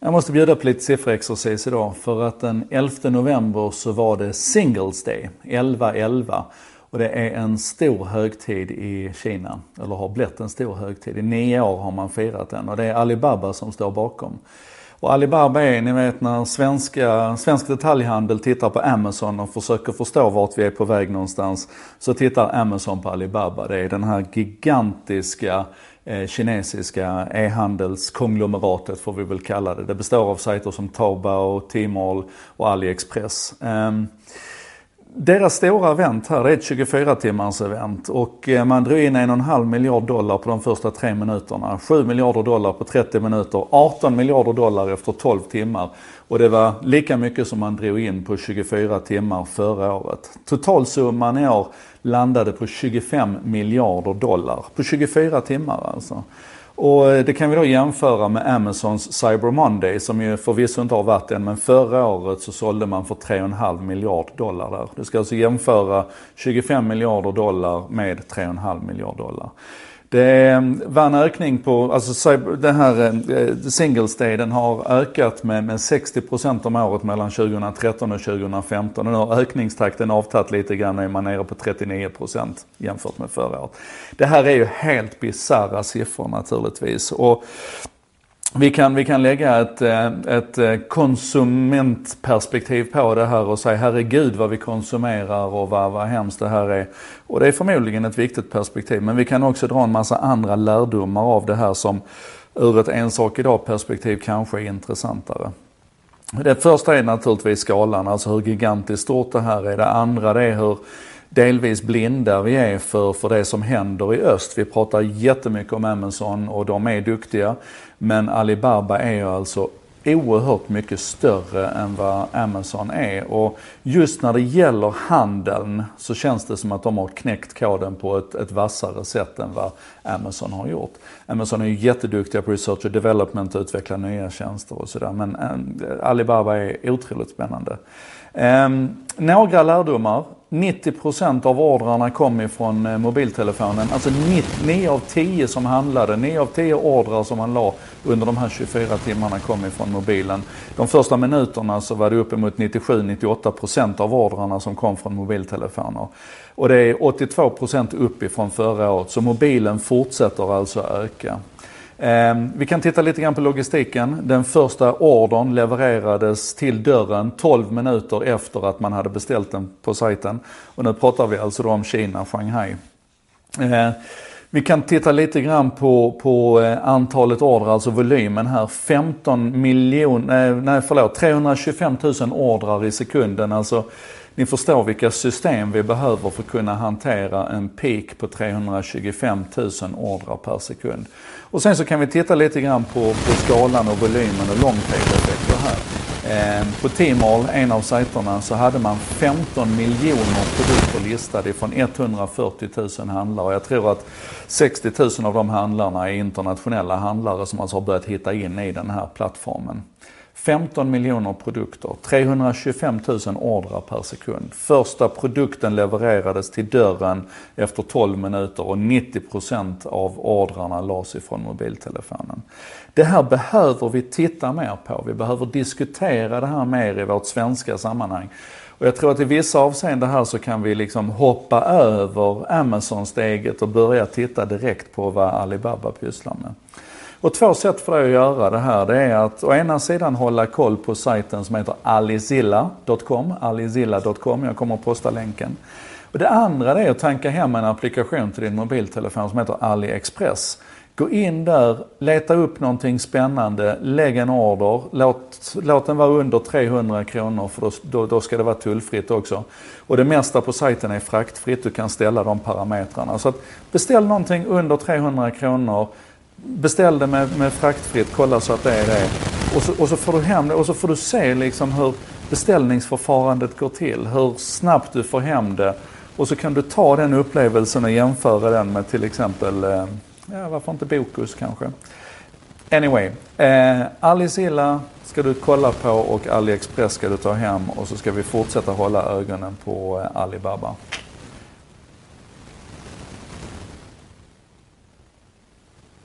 Jag måste bjuda på lite sifferexercis idag för att den 11 november så var det Singles Day, 11-11. Och det är en stor högtid i Kina, eller har blivit en stor högtid. I nio år har man firat den och det är Alibaba som står bakom. Och Alibaba är, ni vet när svenska, svensk detaljhandel tittar på Amazon och försöker förstå vart vi är på väg någonstans. Så tittar Amazon på Alibaba. Det är den här gigantiska Eh, kinesiska e-handelskonglomeratet får vi väl kalla det. Det består av sajter som Taobao, Tmall och AliExpress. Ehm, deras stora event här, det är ett 24 timmars event och eh, man drog in en och en halv miljard dollar på de första tre minuterna. 7 miljarder dollar på 30 minuter, 18 miljarder dollar efter 12 timmar. Och det var lika mycket som man drog in på 24 timmar förra året. Totalsumman i år landade på 25 miljarder dollar. På 24 timmar alltså. Och eh, det kan vi då jämföra med Amazons Cyber Monday som ju förvisso inte har varit än men förra året så sålde man för 3,5 miljard dollar där. Du ska alltså jämföra 25 miljarder dollar med 3,5 miljard dollar. Det mm, var en ökning på, alltså den här eh, Singles Day den har ökat med, med 60% om året mellan 2013 och 2015. Och nu har ökningstakten avtagit lite grann är man nere på 39% jämfört med förra året. Det här är ju helt bisarra siffror naturligtvis. Och vi kan, vi kan lägga ett, eh, ett eh, konsumentperspektiv på det här och säga herregud vad vi konsumerar och vad, vad hemskt det här är. Och det är förmodligen ett viktigt perspektiv men vi kan också dra en massa andra lärdomar av det här som ur ett en sak idag perspektiv kanske är intressantare. Det första är naturligtvis skalan, alltså hur gigantiskt stort det här är. Det andra det är hur delvis blinda vi är för, för det som händer i öst. Vi pratar jättemycket om Amazon och de är duktiga. Men Alibaba är ju alltså oerhört mycket större än vad Amazon är. Och just när det gäller handeln så känns det som att de har knäckt koden på ett, ett vassare sätt än vad Amazon har gjort. Amazon är ju jätteduktiga på research och development och utveckla nya tjänster och sådär. Men äh, Alibaba är otroligt spännande. Um, några lärdomar. 90% av ordrarna kom ifrån eh, mobiltelefonen. Alltså 9 av 10 som handlade, 9 av 10 ordrar som man la under de här 24 timmarna kom ifrån mobilen. De första minuterna så var det uppemot 97-98% av ordrarna som kom från mobiltelefoner. Och det är 82% uppifrån förra året, så mobilen fortsätter alltså öka. Ehm, vi kan titta lite grann på logistiken. Den första ordern levererades till dörren 12 minuter efter att man hade beställt den på sajten. Och nu pratar vi alltså då om Kina, Shanghai. Ehm, vi kan titta lite grann på, på eh, antalet ordrar, alltså volymen här. 15 miljoner, nej förlåt, 325 000 ordrar i sekunden. Alltså ni förstår vilka system vi behöver för att kunna hantera en peak på 325 000 ordrar per sekund. Och sen så kan vi titta lite grann på, på skalan och volymen och långtidseffekter här. Eh, på Tmall, en av sajterna, så hade man 15 miljoner produkter listade från 140 000 handlare. Jag tror att 60 000 av de handlarna är internationella handlare som alltså har börjat hitta in i den här plattformen. 15 miljoner produkter, 325 000 ordrar per sekund. Första produkten levererades till dörren efter 12 minuter och 90% av ordrarna lades ifrån mobiltelefonen. Det här behöver vi titta mer på. Vi behöver diskutera det här mer i vårt svenska sammanhang. Och jag tror att i vissa avseenden här så kan vi liksom hoppa över Amazon-steget och börja titta direkt på vad Alibaba pysslar med. Och två sätt för dig att göra det här det är att å ena sidan hålla koll på sajten som heter alizilla.com, alizilla.com, jag kommer att posta länken. Och det andra är att tanka hem en applikation till din mobiltelefon som heter AliExpress. Gå in där, leta upp någonting spännande, lägg en order, låt, låt den vara under 300 kronor för då, då, då, ska det vara tullfritt också. Och det mesta på sajten är fraktfritt, du kan ställa de parametrarna. Så att beställ någonting under 300 kronor, beställ det med, med fraktfritt, kolla så att det är det. Och så, och så får du hem det och så får du se liksom hur beställningsförfarandet går till. Hur snabbt du får hem det. Och så kan du ta den upplevelsen och jämföra den med till exempel, eh, ja varför inte Bokus kanske. Anyway, eh, Alicilla ska du kolla på och AliExpress ska du ta hem och så ska vi fortsätta hålla ögonen på eh, Alibaba.